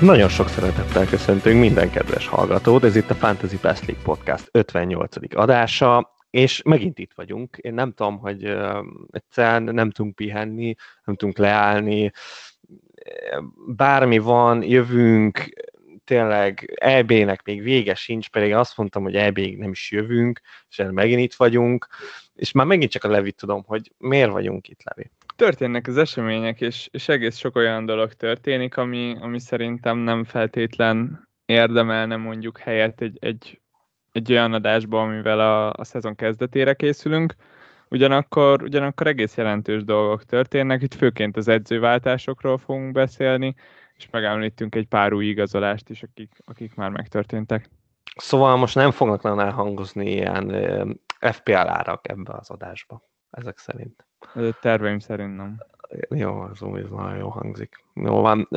Nagyon sok szeretettel köszöntünk minden kedves hallgatót, ez itt a Fantasy Best League Podcast 58. adása, és megint itt vagyunk. Én nem tudom, hogy egyszerűen nem tudunk pihenni, nem tudunk leállni, bármi van, jövünk, tényleg EB-nek még vége sincs, pedig azt mondtam, hogy eb nem is jövünk, és megint itt vagyunk, és már megint csak a Levit tudom, hogy miért vagyunk itt, Levi történnek az események, és, és egész sok olyan dolog történik, ami, ami szerintem nem feltétlen érdemelne mondjuk helyet egy, egy, egy olyan adásban, amivel a, a szezon kezdetére készülünk. Ugyanakkor, ugyanakkor egész jelentős dolgok történnek, itt főként az edzőváltásokról fogunk beszélni, és megemlítünk egy pár új igazolást is, akik, akik már megtörténtek. Szóval most nem fognak nagyon elhangozni ilyen FPL árak ebbe az adásba, ezek szerint. Terveim szerint nem. Jó, az úgy nagyon jó hangzik. Jó van.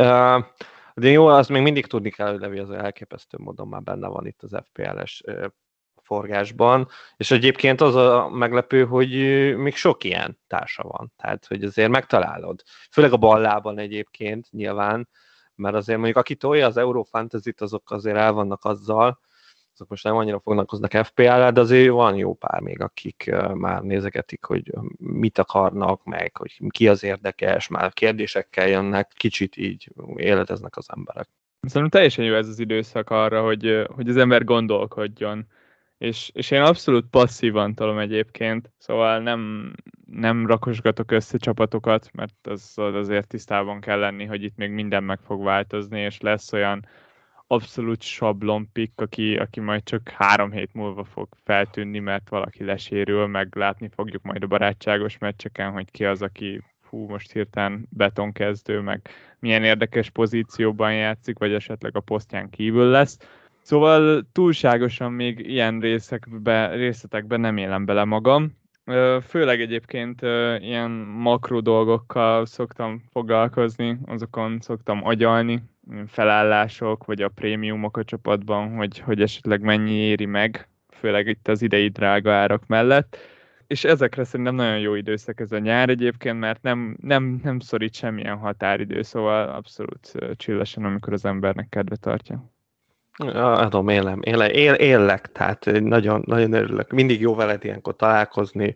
De jó, az még mindig tudni kell, hogy Levi az elképesztő módon már benne van itt az FPL-es forgásban, és egyébként az a meglepő, hogy még sok ilyen társa van, tehát hogy azért megtalálod. Főleg a ballában egyébként nyilván, mert azért mondjuk aki tolja az Eurofantasy-t, azok azért el vannak azzal, azok most nem annyira foglalkoznak FPL-el, de azért van jó pár még, akik már nézegetik, hogy mit akarnak, meg hogy ki az érdekes, már kérdésekkel jönnek, kicsit így életeznek az emberek. Szerintem teljesen jó ez az időszak arra, hogy, hogy az ember gondolkodjon. És, és én abszolút passzívan tolom egyébként, szóval nem, nem rakosgatok össze csapatokat, mert az, azért tisztában kell lenni, hogy itt még minden meg fog változni, és lesz olyan abszolút sablon pick, aki, aki majd csak három hét múlva fog feltűnni, mert valaki lesérül, meg látni fogjuk majd a barátságos meccseken, hogy ki az, aki hú, most hirtelen betonkezdő, meg milyen érdekes pozícióban játszik, vagy esetleg a posztján kívül lesz. Szóval túlságosan még ilyen részekbe, részletekben nem élem bele magam. Főleg egyébként ilyen makro dolgokkal szoktam foglalkozni, azokon szoktam agyalni, felállások, vagy a prémiumok a csapatban, hogy, hogy esetleg mennyi éri meg, főleg itt az idei drága árak mellett. És ezekre szerintem nagyon jó időszak ez a nyár egyébként, mert nem, nem, nem szorít semmilyen határidő, szóval abszolút csillesen, amikor az embernek kedve tartja. Adom, élem, éle, él, élek, tehát nagyon, nagyon örülök. Mindig jó veled ilyenkor találkozni,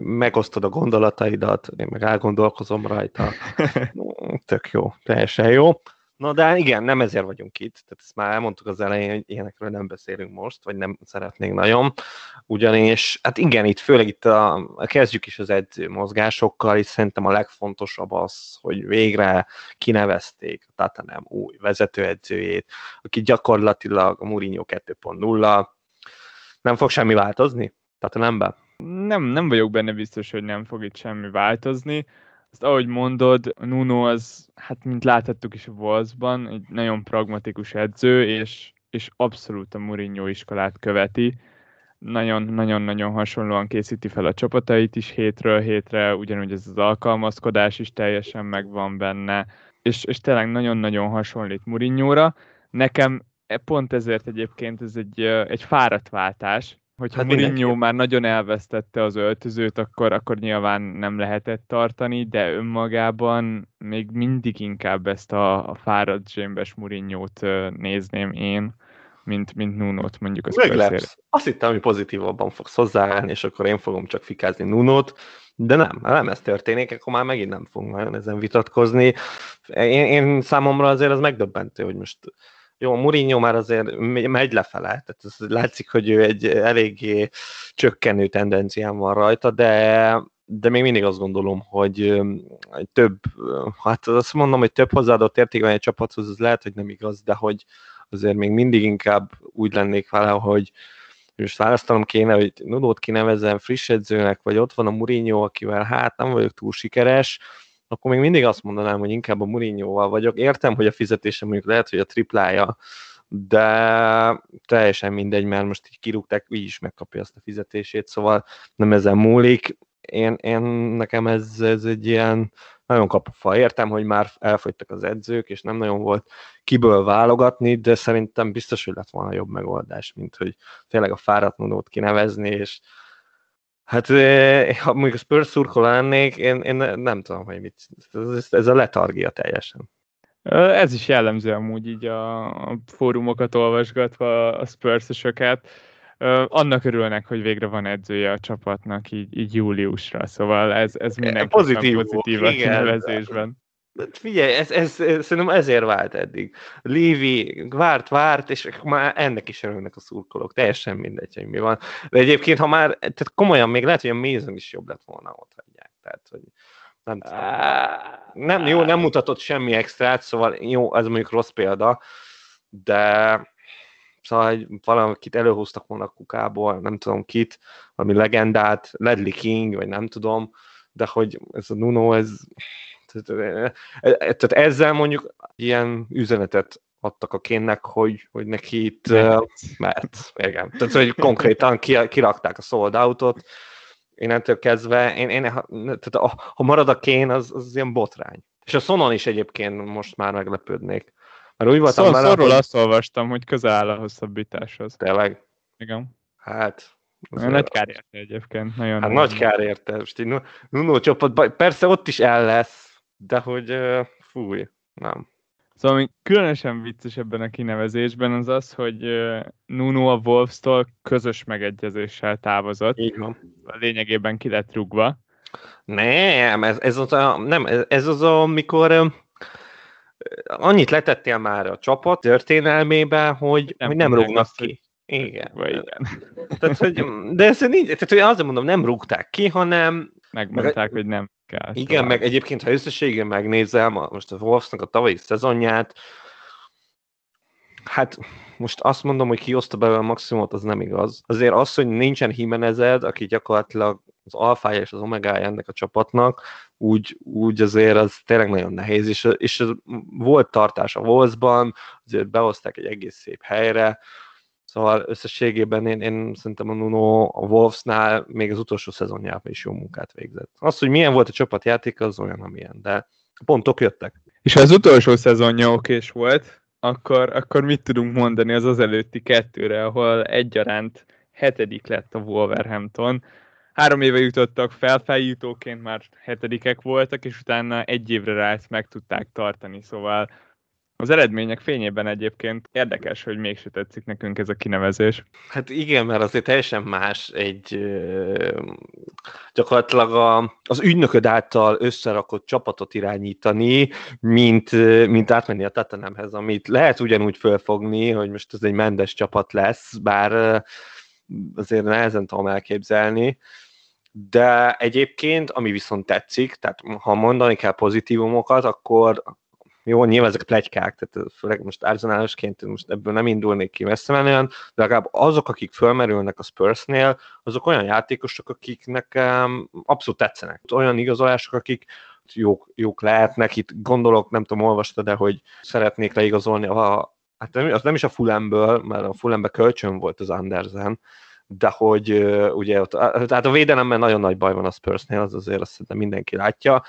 megosztod a gondolataidat, én meg elgondolkozom rajta. Tök jó, teljesen jó. Na de igen, nem ezért vagyunk itt, tehát ezt már elmondtuk az elején, hogy ilyenekről nem beszélünk most, vagy nem szeretnénk nagyon, ugyanis, hát igen, itt főleg itt a, kezdjük is az edző mozgásokkal, és szerintem a legfontosabb az, hogy végre kinevezték a Tatanem új vezetőedzőjét, aki gyakorlatilag a Mourinho 2.0, nem fog semmi változni Tatanemben? Nem, nem vagyok benne biztos, hogy nem fog itt semmi változni ezt ahogy mondod, Nuno az, hát mint láthattuk is a Wolvesban, egy nagyon pragmatikus edző, és, és abszolút a Mourinho iskolát követi. Nagyon-nagyon-nagyon hasonlóan készíti fel a csapatait is hétről hétre, ugyanúgy ez az alkalmazkodás is teljesen megvan benne, és, és tényleg nagyon-nagyon hasonlít Mourinho-ra. Nekem e, pont ezért egyébként ez egy, egy fáradt váltás, Hogyha hát Mourinho mindenki. már nagyon elvesztette az öltözőt, akkor, akkor nyilván nem lehetett tartani, de önmagában még mindig inkább ezt a, a fáradt zsémbes Mourinho-t nézném én, mint, mint Nuno-t mondjuk az Meglepsz. Azt hittem, hogy pozitívabban fogsz hozzáállni, és akkor én fogom csak fikázni Nuno-t, de nem, nem ez történik, akkor már megint nem fogunk nagyon ezen vitatkozni. Én, én számomra azért az megdöbbentő, hogy most jó, Mourinho már azért megy lefele, tehát ez látszik, hogy ő egy eléggé csökkenő tendencián van rajta, de, de még mindig azt gondolom, hogy több, hát azt mondom, hogy több hozzáadott érték van egy csapathoz, az lehet, hogy nem igaz, de hogy azért még mindig inkább úgy lennék vele, hogy most választanom kéne, hogy Nudót kinevezem friss edzőnek, vagy ott van a Mourinho, akivel hát nem vagyok túl sikeres, akkor még mindig azt mondanám, hogy inkább a Mourinho-val vagyok. Értem, hogy a fizetése mondjuk lehet, hogy a triplája, de teljesen mindegy, mert most így kirúgták, így is megkapja azt a fizetését, szóval nem ezen múlik. Én, én nekem ez, ez egy ilyen nagyon kapufa. Értem, hogy már elfogytak az edzők, és nem nagyon volt kiből válogatni, de szerintem biztos, hogy lett volna jobb megoldás, mint hogy tényleg a fáradt kinevezni, és Hát ha mondjuk a Spurs szurkoló lennék, én, én nem tudom, hogy mit. Ez, ez a letargia teljesen. Ez is jellemző amúgy így a fórumokat olvasgatva a spurs annak örülnek, hogy végre van edzője a csapatnak így, így júliusra, szóval ez, ez mindenképpen pozitív, pozitív a kinevezésben. Figyelj, ez, ez, ez, szerintem ezért vált eddig. Lévi várt, várt, és már ennek is örülnek a szurkolók. Teljesen mindegy, hogy mi van. De egyébként, ha már, tehát komolyan még lehet, hogy a Mason is jobb lett volna ott hagyják. Tehát, hogy nem, nem, jó, nem mutatott semmi extrát, szóval jó, ez mondjuk rossz példa, de szóval hogy valakit előhoztak volna a kukából, nem tudom kit, valami legendát, Ledley King, vagy nem tudom, de hogy ez a Nuno, ez tehát, tehát ezzel mondjuk ilyen üzenetet adtak a kénnek, hogy, hogy neki itt mert, mert igen. Tehát, hogy konkrétan kirakták a sold outot, innentől kezdve, én, én, tehát a, ha marad a kén, az, az ilyen botrány. És a Sonon is egyébként most már meglepődnék. Mert úgy voltam szóval vele, hogy... azt olvastam, hogy közel áll a hosszabbításhoz. Tényleg? Igen. Hát, az nagy kár érte egyébként. Nagyon hát nagy kár érte. Most így Nuno csapat, persze ott is el lesz, de hogy fúj, nem. Szóval ami különösen vicces ebben a kinevezésben az az, hogy Nuno a Wolves-tól közös megegyezéssel távozott. Így van. Lényegében ki lett rúgva. Nem, ez, ez az a, nem, ez az a, amikor annyit letettél már a csapat történelmébe, hogy nem, hogy nem rúgnak azt, ki. Igen. Vagy igen. Tehát, hogy, de ez nincs, tehát hogy azért mondom, nem rúgták ki, hanem... Megmondták, meg, hogy nem kell. Igen, tovább. meg egyébként, ha összességében megnézem, most a Wolfsnak a tavalyi szezonját, hát most azt mondom, hogy kioszta belőle a maximumot, az nem igaz. Azért az, hogy nincsen Jimenezed, aki gyakorlatilag az alfája és az omegája ennek a csapatnak, úgy, úgy azért az tényleg nagyon nehéz, és, és volt tartás a Wolvesban, azért behozták egy egész szép helyre, Szóval összességében én, én szerintem a Nuno a Wolvesnál még az utolsó szezonjában is jó munkát végzett. Az, hogy milyen volt a csapatjáték, az olyan, amilyen, de pontok jöttek. És ha az utolsó szezonja okés volt, akkor, akkor mit tudunk mondani az az előtti kettőre, ahol egyaránt hetedik lett a Wolverhampton. Három éve jutottak fel, feljutóként már hetedikek voltak, és utána egy évre rá ezt meg tudták tartani, szóval az eredmények fényében egyébként érdekes, hogy mégse tetszik nekünk ez a kinevezés. Hát igen, mert azért teljesen más egy gyakorlatilag a, az ügynököd által összerakott csapatot irányítani, mint, mint átmenni a Tatanemhez, amit lehet ugyanúgy fölfogni, hogy most ez egy mendes csapat lesz, bár azért nehezen tudom elképzelni, de egyébként, ami viszont tetszik, tehát ha mondani kell pozitívumokat, akkor jó, nyilván ezek plegykák, tehát főleg most Arsenalosként most ebből nem indulnék ki messze menően, de legalább azok, akik fölmerülnek a Spursnél, azok olyan játékosok, akik nekem abszolút tetszenek. Olyan igazolások, akik jók, jók lehetnek, itt gondolok, nem tudom, olvastad de hogy szeretnék leigazolni a, hát nem, az nem is a Fulemből, mert a Fulembe kölcsön volt az Andersen, de hogy ugye ott, tehát a védelemben nagyon nagy baj van a Spursnél, az azért azt mindenki látja,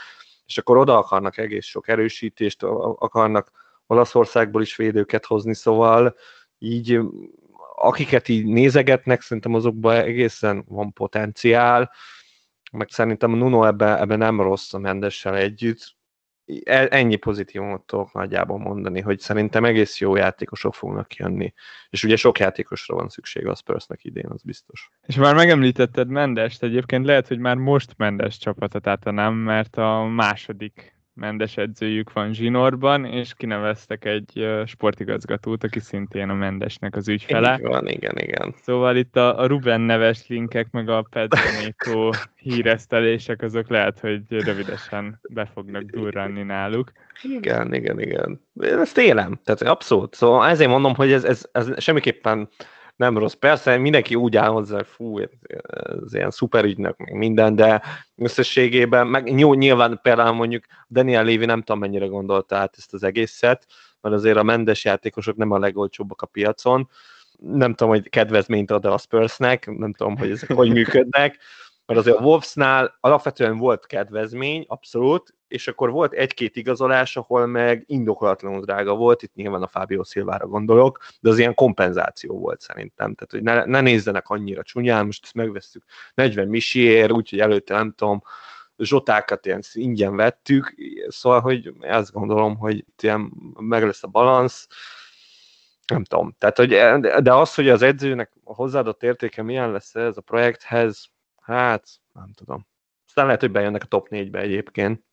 és akkor oda akarnak egész sok erősítést, akarnak Olaszországból is védőket hozni, szóval így akiket így nézegetnek, szerintem azokban egészen van potenciál, meg szerintem a Nuno ebben ebbe nem rossz a Mendessel együtt, ennyi pozitívumot tudok nagyjából mondani, hogy szerintem egész jó játékosok fognak jönni. És ugye sok játékosra van szüksége a Spursnek idén, az biztos. És már megemlítetted Mendest, egyébként lehet, hogy már most Mendes csapata, nem, mert a második Mendes edzőjük van Zsinorban, és kineveztek egy sportigazgatót, aki szintén a Mendesnek az ügyfele. Így van, igen, igen. Szóval itt a, a Ruben neves linkek, meg a Pedro híresztelések, azok lehet, hogy rövidesen be fognak durranni náluk. Igen, igen, igen. Ezt élem, tehát abszolút. Szóval ezért mondom, hogy ez, ez, ez semmiképpen nem rossz. Persze mindenki úgy áll hozzá, hogy fú, ez ilyen szuperügynök, meg minden, de összességében, meg jó, nyilván például mondjuk Daniel Lévi nem tudom mennyire gondolta át ezt az egészet, mert azért a mendes játékosok nem a legolcsóbbak a piacon, nem tudom, hogy kedvezményt ad a Spursnek, nem tudom, hogy ezek hogy működnek, mert azért a Wolvesnál alapvetően volt kedvezmény, abszolút, és akkor volt egy-két igazolás, ahol meg indokolatlanul drága volt, itt nyilván a Fábio Szilvára gondolok, de az ilyen kompenzáció volt szerintem, tehát hogy ne, ne nézzenek annyira csúnyán, most ezt megvesztük 40 misiért, úgyhogy előtte nem tudom, zsotákat ilyen ingyen vettük, szóval, hogy azt gondolom, hogy ilyen meg lesz a balansz, nem tudom. Tehát, hogy, de az, hogy az edzőnek a hozzáadott értéke milyen lesz ez a projekthez, hát nem tudom. Aztán lehet, hogy bejönnek a top 4-be egyébként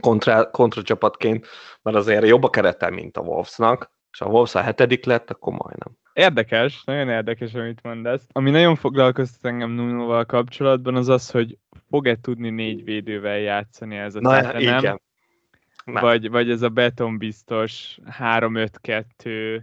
kontra, kontra csapatként, mert azért jobb a keretel, mint a Wolvesnak, és ha a Wolves a hetedik lett, akkor majdnem. Érdekes, nagyon érdekes, amit mondasz. Ami nagyon foglalkoztat engem Nunoval kapcsolatban, az az, hogy fog-e tudni négy védővel játszani ez a Na, igen. Nem. Vagy, vagy ez a betonbiztos 3-5-2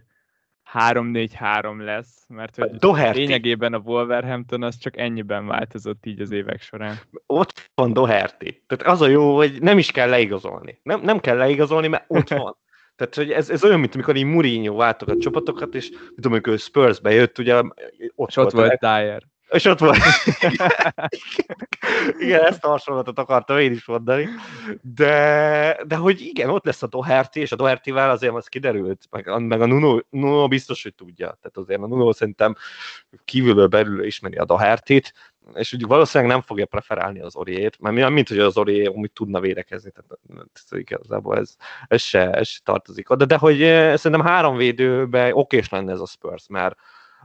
3-4-3 lesz, mert hogy Doherty. lényegében a Wolverhampton az csak ennyiben változott így az évek során. Ott van Doherty. Tehát az a jó, hogy nem is kell leigazolni. Nem, nem kell leigazolni, mert ott van. Tehát, hogy ez, ez olyan, mint amikor így Mourinho váltok a csapatokat, és tudom, amikor Spurs-be jött, ugye ott, és ott volt Dyer. És ott volt. igen, ezt a hasonlatot akartam én is mondani. De, de hogy igen, ott lesz a Doherty, és a Doherty-vel azért az kiderült, meg, meg a Nuno, Nuno biztos, hogy tudja. Tehát azért a Nuno szerintem kívülről belül ismeri a Doherty-t, és úgy valószínűleg nem fogja preferálni az Oriét, mert mi, mint hogy az Ori úgy tudna védekezni, tehát ez, igazából ez, ez, se, ez se tartozik oda, de hogy eh, szerintem három védőben okés lenne ez a Spurs, mert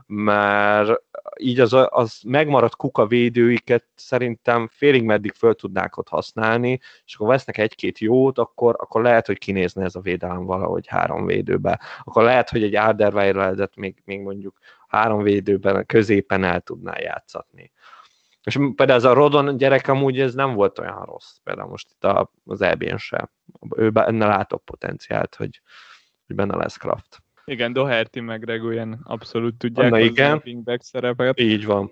mert így az, az megmaradt kuka védőiket szerintem félig meddig föl tudnák ott használni, és akkor vesznek egy-két jót, akkor, akkor lehet, hogy kinézne ez a védelem valahogy három védőbe. Akkor lehet, hogy egy Alderweirelet még, még mondjuk három védőben középen el tudná játszatni. És például ez a Rodon gyerek amúgy ez nem volt olyan rossz, például most itt az EB-n sem. Ő benne látok potenciált, hogy, hogy benne lesz Kraft. Igen, Doherty meg Reguillen abszolút tudják Na, igen. a szerepet. Így van.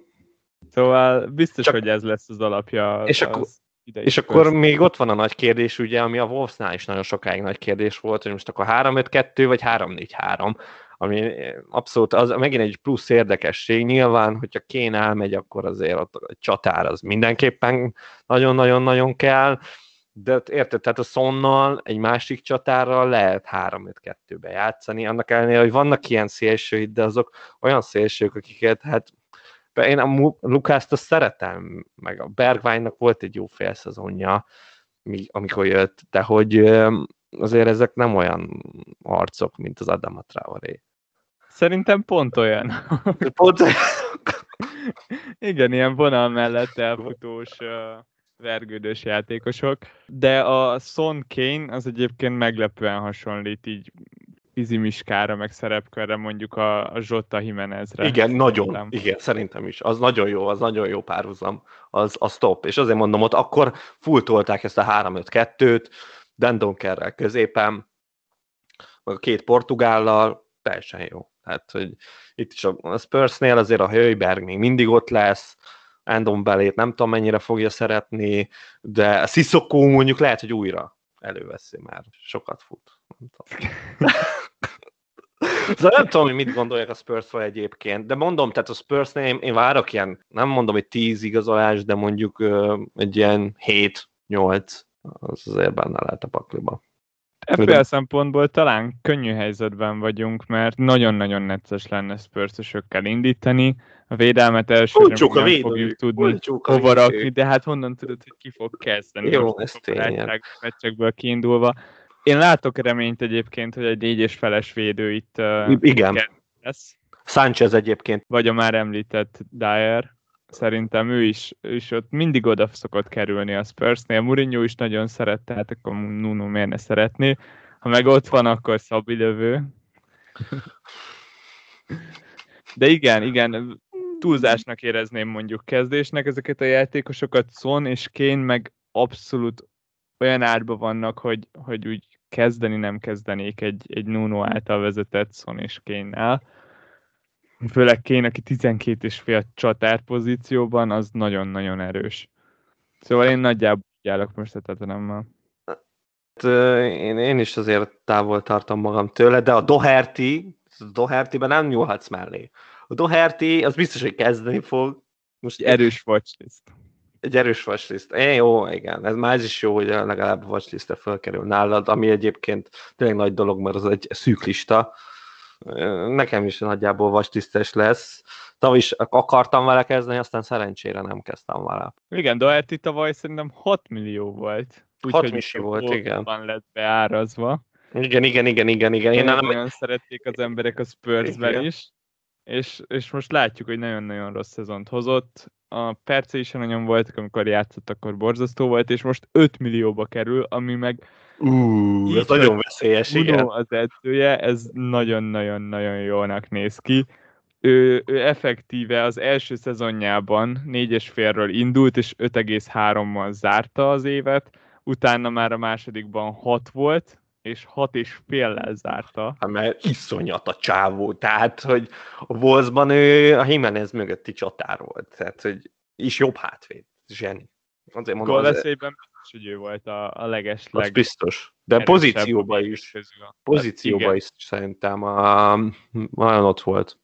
Szóval biztos, Csak... hogy ez lesz az alapja. És az akkor, és akkor még ott van a nagy kérdés, ugye, ami a Wolfsnál is nagyon sokáig nagy kérdés volt, hogy most akkor 3-5-2 vagy 3-4-3, ami abszolút, az megint egy plusz érdekesség. Nyilván, hogyha Kén elmegy, akkor azért ott a csatár az mindenképpen nagyon-nagyon-nagyon kell, de érted, tehát a Szonnal egy másik csatárral lehet 3-5-2-be játszani, annak ellenére, hogy vannak ilyen szélsőid, de azok olyan szélsők, akiket hát én a Lukászt azt szeretem, meg a Bergweinnak volt egy jó félszezonja, amikor jött, de hogy azért ezek nem olyan arcok, mint az Adama Traoré. Szerintem pont olyan. Pont olyan. Igen, ilyen vonal mellett elfutós vergődős játékosok, de a Son Kane az egyébként meglepően hasonlít így fizimiskára, meg szerepkörre mondjuk a, a Zsotta Jimenezre. Igen, nagyon, szerintem. igen, szerintem is. Az nagyon jó, az nagyon jó párhuzam, az, az top. És azért mondom, ott akkor fulltolták ezt a 3-5-2-t, Dendonkerrel középen, meg a két portugállal, teljesen jó. Tehát, hogy itt is a Spursnél azért a Hőiberg még mindig ott lesz, Andon belét nem tudom mennyire fogja szeretni, de Sissoko mondjuk lehet, hogy újra előveszi már. Sokat fut. Nem tudom. De nem tudom, hogy mit gondolják a spurs egyébként, de mondom, tehát a spurs én, én várok ilyen, nem mondom, hogy 10 igazolás, de mondjuk uh, egy ilyen 7-8, az azért benne lehet a pakliba. FPL szempontból talán könnyű helyzetben vagyunk, mert nagyon-nagyon necces lenne spurs indítani. A védelmet elsőre nem védő, fogjuk tudni hova rakni, de hát honnan tudod, hogy ki fog kezdeni. Jó, ez tényleg. Meccsekből kiindulva. Én látok reményt egyébként, hogy egy négy és feles védő itt Igen. lesz. Sánchez egyébként. Vagy a már említett Dyer szerintem ő is, is ott mindig oda szokott kerülni a Spursnél. Mourinho is nagyon szerette, hát akkor Nuno miért ne szeretné. Ha meg ott van, akkor Szabi lövő. De igen, igen, túlzásnak érezném mondjuk kezdésnek ezeket a játékosokat, Son és Kén meg abszolút olyan árba vannak, hogy, hogy úgy kezdeni nem kezdenék egy, egy Nuno által vezetett Son és Kénnel főleg Kén, aki 12 és fél csatár pozícióban, az nagyon-nagyon erős. Szóval én nagyjából állok most a Tottenhammal. Hát, én, én is azért távol tartom magam tőle, de a Doherty, a Doherty-ben nem nyúlhatsz mellé. A Doherty, az biztos, hogy kezdeni fog. Most egy erős watchlist. Egy erős watchlist. É, jó, igen. Ez már ez is jó, hogy legalább a watchlistre felkerül nálad, ami egyébként tényleg nagy dolog, mert az egy szűk lista Nekem is nagyjából vastisztes lesz. Tavaly is akartam vele kezdeni, aztán szerencsére nem kezdtem vele. Igen, Doherty tavaly szerintem 6 millió volt. Úgy, 6 millió volt, igen. Van lett beárazva. Igen, igen, igen, igen, igen. Én nem... Nagyon szerették az emberek a Spursben is, és, és most látjuk, hogy nagyon-nagyon rossz szezont hozott. A perce is nagyon voltak, amikor játszott, akkor borzasztó volt, és most 5 millióba kerül, ami meg Uh, ez nagyon veszélyes, Uno igen. az edzője, ez nagyon-nagyon-nagyon jónak néz ki. Ő, ő effektíve az első szezonjában 4,5-ről indult, és 5,3-mal zárta az évet, utána már a másodikban 6 volt, és 6 és féllel zárta. Hát mert iszonyat a csávó, tehát, hogy a Wolvesban ő a Jimenez mögötti csatár volt, tehát, hogy is jobb hátvéd, zseni. Azért mondom, Gólveszélyben biztos, hogy ő volt a, a legesleg... Az biztos. De pozícióban is. Pozícióban is szerintem a, nagyon ott volt.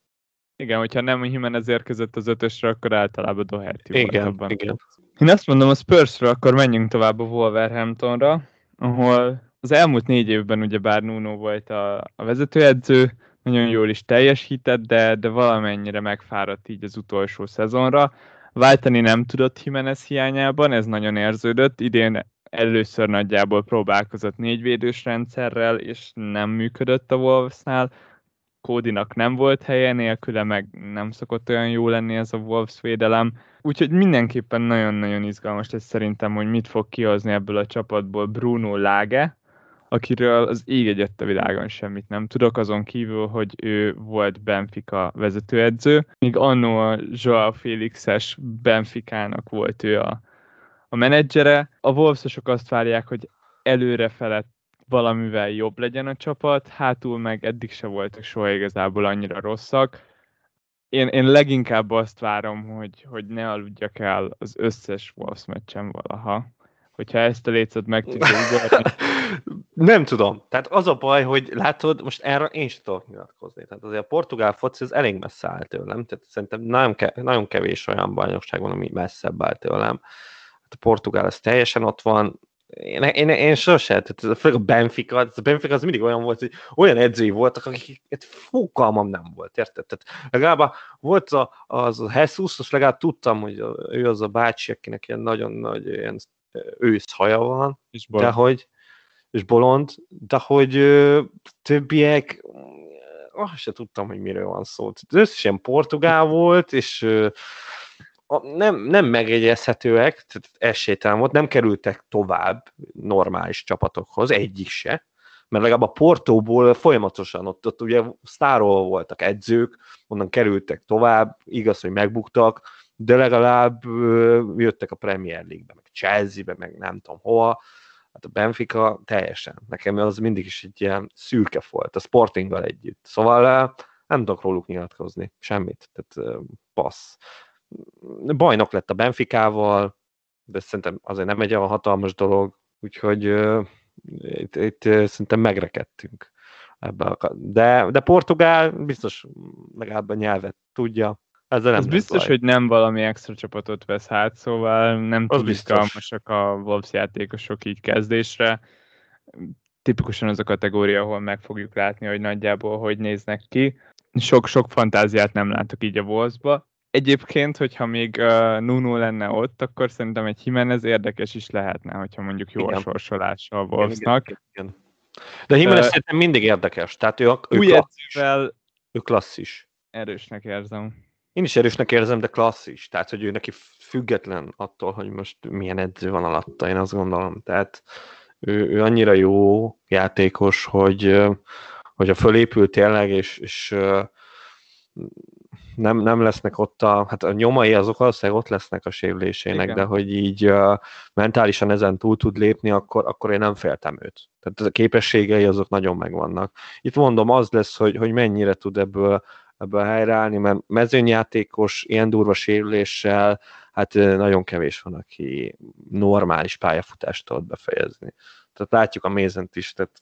Igen, hogyha nem Jimenez érkezett az ötösre, akkor általában Doherty igen, volt abban. Igen. Én azt mondom a Spursra, akkor menjünk tovább a Wolverhamptonra, ahol az elmúlt négy évben ugye bár Nuno volt a, a vezetőedző, nagyon jól is teljesített, de, de valamennyire megfáradt így az utolsó szezonra. Váltani nem tudott Jimenez hiányában, ez nagyon érződött. Idén először nagyjából próbálkozott négyvédős rendszerrel, és nem működött a Wolvesnál. Kódinak nem volt helye, nélküle meg nem szokott olyan jó lenni ez a Wolves védelem. Úgyhogy mindenképpen nagyon-nagyon izgalmas ez szerintem, hogy mit fog kihozni ebből a csapatból Bruno Lage, akiről az ég egyet a világon semmit nem tudok, azon kívül, hogy ő volt Benfica vezetőedző, míg annó a Joao Félixes Benficának volt ő a, a menedzsere. A Wolvesosok azt várják, hogy előre felett valamivel jobb legyen a csapat, hátul meg eddig se voltak soha igazából annyira rosszak. Én, én leginkább azt várom, hogy, hogy ne aludjak el az összes Wolves meccsen valaha hogyha ezt a lécet meg. Nem tudom. Tehát az a baj, hogy látod, most erre én sem tudok nyilatkozni. Tehát azért a portugál foci az elég messze áll tőlem. Tehát szerintem nagyon, ke- nagyon kevés olyan bajnokság van, ami messzebb áll tőlem. Hát a portugál az teljesen ott van, én, én, én sose, tehát főleg a Benfica, a Benfica az mindig olyan volt, hogy olyan edzői voltak, akik fogalmam nem volt, érted? Tehát legalább volt a, az a Jesus, azt legalább tudtam, hogy ő az a bácsi, akinek ilyen nagyon nagy ilyen ősz haja van, és de hogy, és bolond, de hogy ö, többiek, azt se tudtam, hogy miről van szó. Összesen portugál volt, és ö, nem, nem megegyezhetőek, tehát esélytelen volt, nem kerültek tovább normális csapatokhoz, egyik se, mert legalább a Portóból folyamatosan ott, ott ugye sztárol voltak edzők, onnan kerültek tovább, igaz, hogy megbuktak, de legalább jöttek a Premier League-be, meg Chelsea-be, meg nem tudom hova, hát a Benfica teljesen. Nekem az mindig is egy ilyen szürke volt, a Sportinggal együtt. Szóval nem tudok róluk nyilatkozni, semmit, tehát passz. Bajnok lett a Benficával, de szerintem azért nem egy olyan hatalmas dolog, úgyhogy itt, itt szerintem megrekedtünk ebben. De, de Portugál biztos legalább a nyelvet tudja, ezzel nem az biztos, baj. hogy nem valami extra csapatot vesz hát, szóval nem túl izgalmasak a Wolves játékosok így kezdésre. Tipikusan az a kategória, ahol meg fogjuk látni, hogy nagyjából hogy néznek ki. Sok-sok fantáziát nem látok így a Wolvesba. Egyébként, hogyha még uh, Nuno lenne ott, akkor szerintem egy Jimenez érdekes is lehetne, hogyha mondjuk jó igen. a sorsolása a Wolvesnak. Igen, igen, igen. De Jimenez uh, szerintem mindig érdekes. Tehát ő, ő klasszis. Ő klasszis. Erősnek érzem. Én is erősnek érzem, de klasszis. Tehát, hogy ő neki független attól, hogy most milyen edző van alatta, én azt gondolom. Tehát ő, ő annyira jó játékos, hogy, hogy a fölépül tényleg, és, és nem, nem lesznek ott a, hát a nyomai azok valószínűleg ott lesznek a sérülésének, Igen. de hogy így uh, mentálisan ezen túl tud lépni, akkor, akkor én nem féltem őt. Tehát a képességei azok nagyon megvannak. Itt mondom, az lesz, hogy, hogy mennyire tud ebből ebből helyreállni, mert mezőnyjátékos ilyen durva sérüléssel, hát nagyon kevés van, aki normális pályafutást tud befejezni. Tehát látjuk a Mézent is, tehát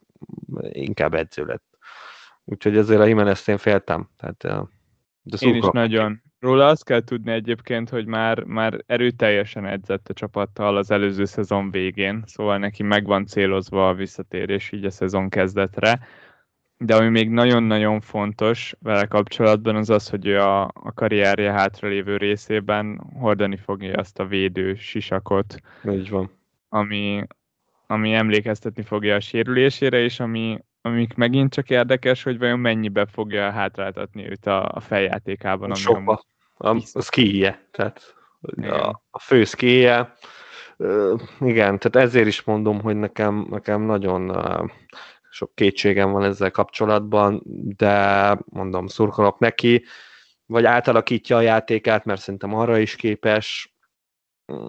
inkább edző lett. Úgyhogy ezért a Jimenez én féltem. Tehát, de Én is nagyon. Róla azt kell tudni egyébként, hogy már, már erőteljesen edzett a csapattal az előző szezon végén, szóval neki megvan célozva a visszatérés így a szezon kezdetre de ami még nagyon-nagyon fontos vele kapcsolatban az az, hogy a, a karrierje hátralévő részében hordani fogja azt a védő sisakot. Így van. Ami, ami emlékeztetni fogja a sérülésére, és ami, amik megint csak érdekes, hogy vajon mennyibe fogja hátráltatni őt a, a feljátékában. Ami Sokba. A, a skije, tehát a, a fő skije. Uh, igen, tehát ezért is mondom, hogy nekem, nekem nagyon uh, sok kétségem van ezzel kapcsolatban, de mondom, szurkolok neki, vagy átalakítja a játékát, mert szerintem arra is képes, mm,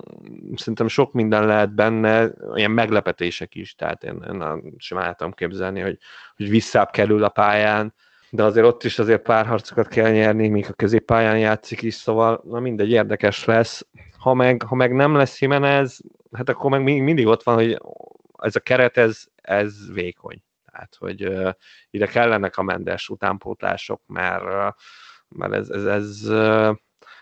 szerintem sok minden lehet benne, ilyen meglepetések is, tehát én, én sem álltam képzelni, hogy, hogy visszább kerül a pályán, de azért ott is azért pár harcokat kell nyerni, míg a középpályán játszik is, szóval na mindegy, érdekes lesz. Ha meg, ha meg nem lesz Jimenez, hát akkor meg mindig ott van, hogy ez a keret, ez, ez vékony. Tehát, hogy ide kellenek a mendes utánpótlások, mert, mert ez, ez, ez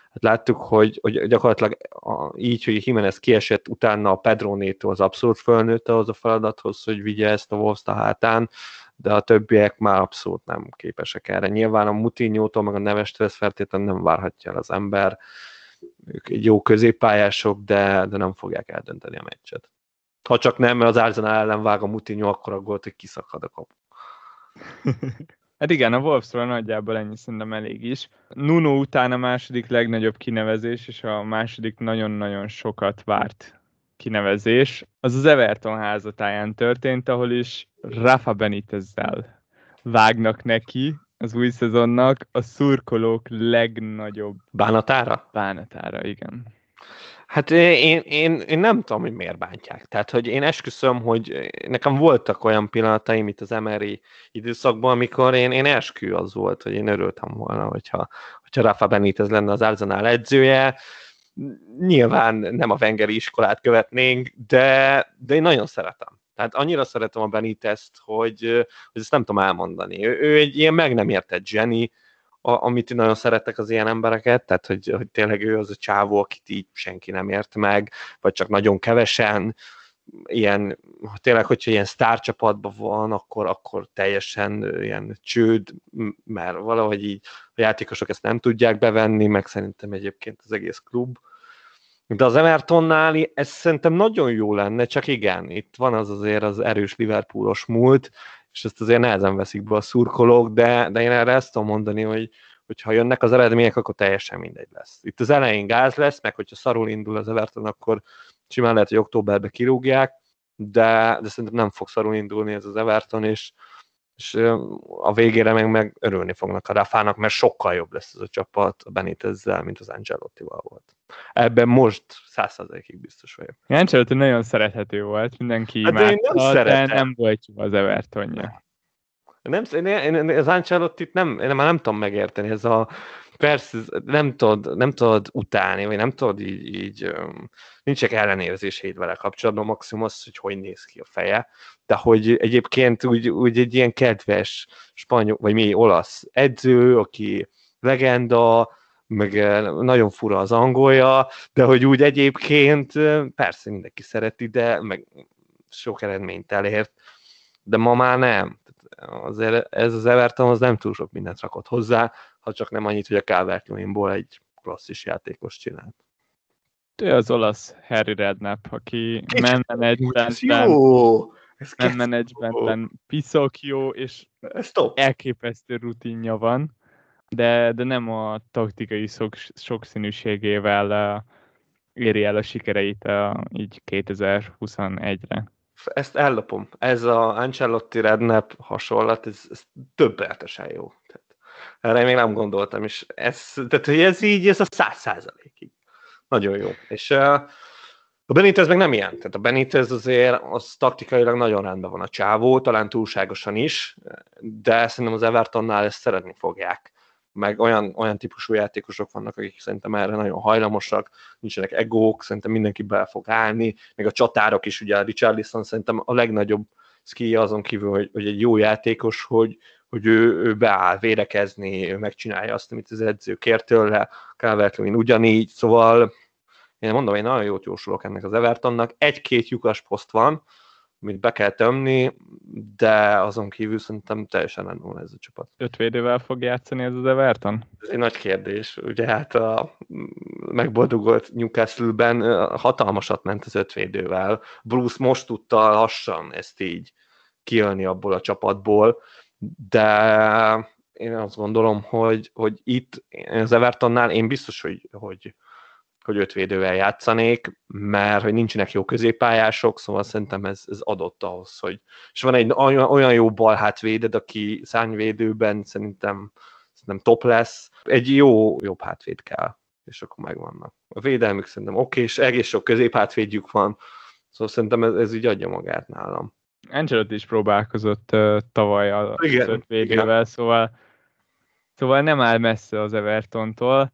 hát láttuk, hogy, hogy gyakorlatilag a, így, hogy Jimenez kiesett, utána a Pedronétól az abszolút fölnőtte az a feladathoz, hogy vigye ezt a wolves a hátán, de a többiek már abszolút nem képesek erre. Nyilván a Mutinyótól, meg a Nevestől ezt feltétlenül nem várhatja el az ember. Ők jó középpályások, de, de nem fogják eldönteni a meccset. Ha csak nem, mert az Arsenal ellen vág a Mutinyó, akkor a gólt, hogy kiszakad a kap. Hát igen, a Wolfsról nagyjából ennyi szerintem elég is. Nuno után a második legnagyobb kinevezés, és a második nagyon-nagyon sokat várt kinevezés, az az Everton házatáján történt, ahol is Rafa Benitezzel vágnak neki az új szezonnak a szurkolók legnagyobb bánatára? Bánatára, igen. Hát én, én, én nem tudom, hogy miért bántják. Tehát, hogy én esküszöm, hogy nekem voltak olyan pillanataim itt az MRI időszakban, amikor én, én eskü az volt, hogy én örültem volna, hogyha, hogyha Rafa Benitez lenne az Arsenal edzője. Nyilván nem a Wengeri iskolát követnénk, de, de én nagyon szeretem. Tehát annyira szeretem a Benitezt, hogy, hogy ezt nem tudom elmondani. Ő, ő egy ilyen meg nem értett Jenny, a, amit nagyon szeretek az ilyen embereket, tehát hogy, hogy tényleg ő az a csávó, akit így senki nem ért meg, vagy csak nagyon kevesen, ilyen, tényleg, hogyha ilyen sztárcsapatban van, akkor, akkor teljesen ilyen csőd, mert valahogy így a játékosok ezt nem tudják bevenni, meg szerintem egyébként az egész klub. De az Evertonnál ez szerintem nagyon jó lenne, csak igen, itt van az azért az erős Liverpoolos múlt, és ezt azért nehezen veszik be a szurkolók, de, de én erre ezt tudom mondani, hogy, hogy ha jönnek az eredmények, akkor teljesen mindegy lesz. Itt az elején gáz lesz, meg hogyha szarul indul az Everton, akkor simán lehet, hogy októberbe kirúgják, de, de szerintem nem fog szarul indulni ez az Everton, és, és a végére meg, meg örülni fognak a Rafának, mert sokkal jobb lesz ez a csapat a Benitezzel, mint az Angelottival volt. Ebben most százszerzalékig biztos vagyok. Ancelotti nagyon szerethető volt, mindenki hát imádta, nem nem volt jó az Evertonja. Nem, én, én, az Ancelottit nem, én már nem tudom megérteni, ez a persze nem tudod, nem tudod utálni, vagy nem tudod így, így nincsek ellenérzéseid vele kapcsolatban, maximum az, hogy hogy néz ki a feje, de hogy egyébként úgy, úgy egy ilyen kedves spanyol, vagy mi olasz edző, aki legenda, meg nagyon fura az angolja, de hogy úgy egyébként persze mindenki szereti, de meg sok eredményt elért, de ma már nem. Azért ez az Everton az nem túl sok mindent rakott hozzá, ha csak nem annyit, hogy a calvert egy klasszis játékos csinált. Ő az olasz Harry Redknapp, aki man managementben piszok jó, és elképesztő rutinja van, de, de nem a taktikai sok, sokszínűségével éri el a sikereit így 2021-re. Ezt ellopom. Ez a Ancelotti Redknapp hasonlat, ez, ez többeltesen jó. Tehát erre még nem gondoltam, és ez, tehát, hogy ez így, ez a száz százalékig. Nagyon jó. És uh, a Benitez meg nem ilyen. Tehát a Benitez azért az taktikailag nagyon rendben van a csávó, talán túlságosan is, de szerintem az Evertonnál ezt szeretni fogják. Meg olyan, olyan típusú játékosok vannak, akik szerintem erre nagyon hajlamosak, nincsenek egók, szerintem mindenki be fog állni, meg a csatárok is, ugye a Richarlison szerintem a legnagyobb szkíja azon kívül, hogy, hogy egy jó játékos, hogy, hogy ő, ő beáll védekezni, ő megcsinálja azt, amit az edző kér tőle, calvert ugyanígy, szóval én mondom, én nagyon jót jósolok ennek az Evertonnak. Egy-két lyukas poszt van, amit be kell tömni, de azon kívül szerintem teljesen rendben ez a csapat. Öt védővel fog játszani ez az Everton? Ez egy nagy kérdés. Ugye hát a megboldogolt Newcastle-ben hatalmasat ment az ötvédővel. Bruce most tudta lassan ezt így kijönni abból a csapatból, de én azt gondolom, hogy, hogy itt az Evertonnál én biztos, hogy, hogy, hogy ötvédővel játszanék, mert hogy nincsenek jó középpályások, szóval szerintem ez, ez adott ahhoz, hogy és van egy olyan jó bal hátvéded, aki szárnyvédőben szerintem, szerintem top lesz, egy jó jobb hátvéd kell, és akkor megvannak. A védelmük szerintem oké, és egész sok középhátvédjük van, szóval szerintem ez, ez így adja magát nálam. Angelot is próbálkozott uh, tavaly a igen, öt védővel, igen. szóval Szóval nem áll messze az Evertontól.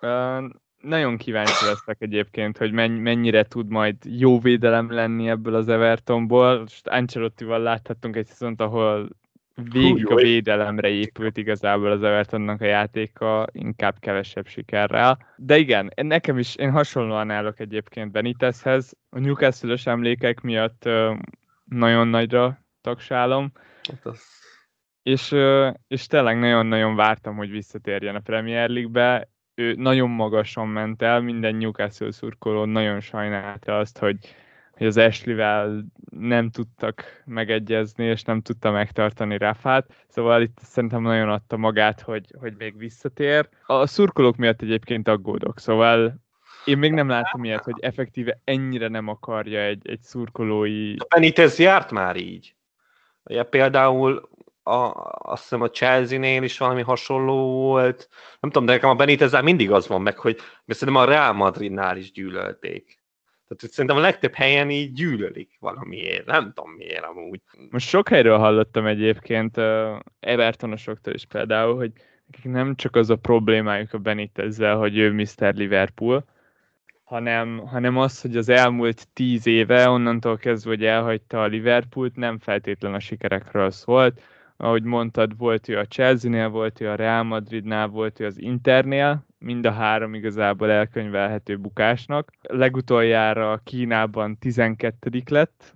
Uh, nagyon kíváncsi leszek egyébként, hogy mennyire tud majd jó védelem lenni ebből az Evertonból. Most Ancelottival láthattunk egy szezont, ahol végig a védelemre épült igazából az Evertonnak a játéka, inkább kevesebb sikerrel. De igen, nekem is, én hasonlóan állok egyébként Benitezhez. A newcastle emlékek miatt nagyon nagyra tagsálom. Hát az és, és tényleg nagyon-nagyon vártam, hogy visszatérjen a Premier League-be. Ő nagyon magasan ment el, minden Newcastle szurkoló nagyon sajnálta azt, hogy, hogy az Ashley-vel nem tudtak megegyezni, és nem tudta megtartani Rafát, szóval itt szerintem nagyon adta magát, hogy, hogy még visszatér. A szurkolók miatt egyébként aggódok, szóval én még nem láttam ilyet, hogy effektíve ennyire nem akarja egy, egy szurkolói... A Benitez járt már így. Ja, például a, azt hiszem a Chelsea-nél is valami hasonló volt. Nem tudom, de nekem a benitez mindig az van meg, hogy mert szerintem a Real Madridnál is gyűlölték. Tehát szerintem a legtöbb helyen így gyűlölik valamiért. Nem tudom miért amúgy. Most sok helyről hallottam egyébként uh, Evertonosoktól is például, hogy nekik nem csak az a problémájuk a Benitezzel, hogy ő Mr. Liverpool, hanem, hanem az, hogy az elmúlt tíz éve, onnantól kezdve, hogy elhagyta a Liverpoolt, nem feltétlen a sikerekről szólt, ahogy mondtad, volt ő a Chelsea-nél, volt ő a Real Madridnál, volt ő az Internél, mind a három igazából elkönyvelhető bukásnak. Legutoljára Kínában 12 lett,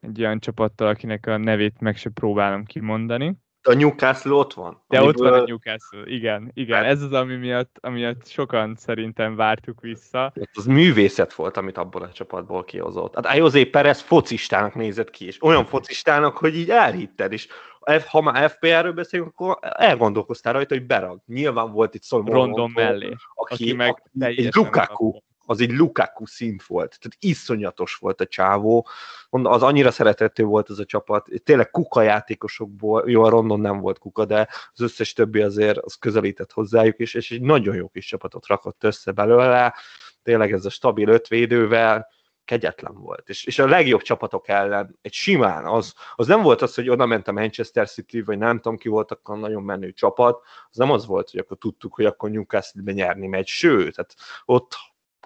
egy olyan csapattal, akinek a nevét meg se próbálom kimondani. A Newcastle ott van. De amiből... ott van a Newcastle, igen. igen. Hát... Ez az, ami miatt, ami miatt sokan szerintem vártuk vissza. Az művészet volt, amit abból a csapatból kihozott. Hát José Perez focistának nézett ki, és olyan focistának, hogy így elhitted, és ha már FPR-ről beszélünk, akkor elgondolkoztál rajta, hogy berag. Nyilván volt itt szó Rondon mellé, aki, aki meg egy Lukaku, az egy Lukaku szint volt. Tehát iszonyatos volt a csávó. Az annyira szerethető volt ez a csapat. Tényleg kuka játékosokból, jó, a Rondon nem volt kuka, de az összes többi azért az közelített hozzájuk is, és egy nagyon jó kis csapatot rakott össze belőle. Tényleg ez a stabil ötvédővel, kegyetlen volt. És, és a legjobb csapatok ellen egy simán, az, az nem volt az, hogy oda ment a Manchester City, vagy nem tudom ki volt akkor nagyon menő csapat, az nem az volt, hogy akkor tudtuk, hogy akkor Newcastle-be nyerni megy, sőt, tehát ott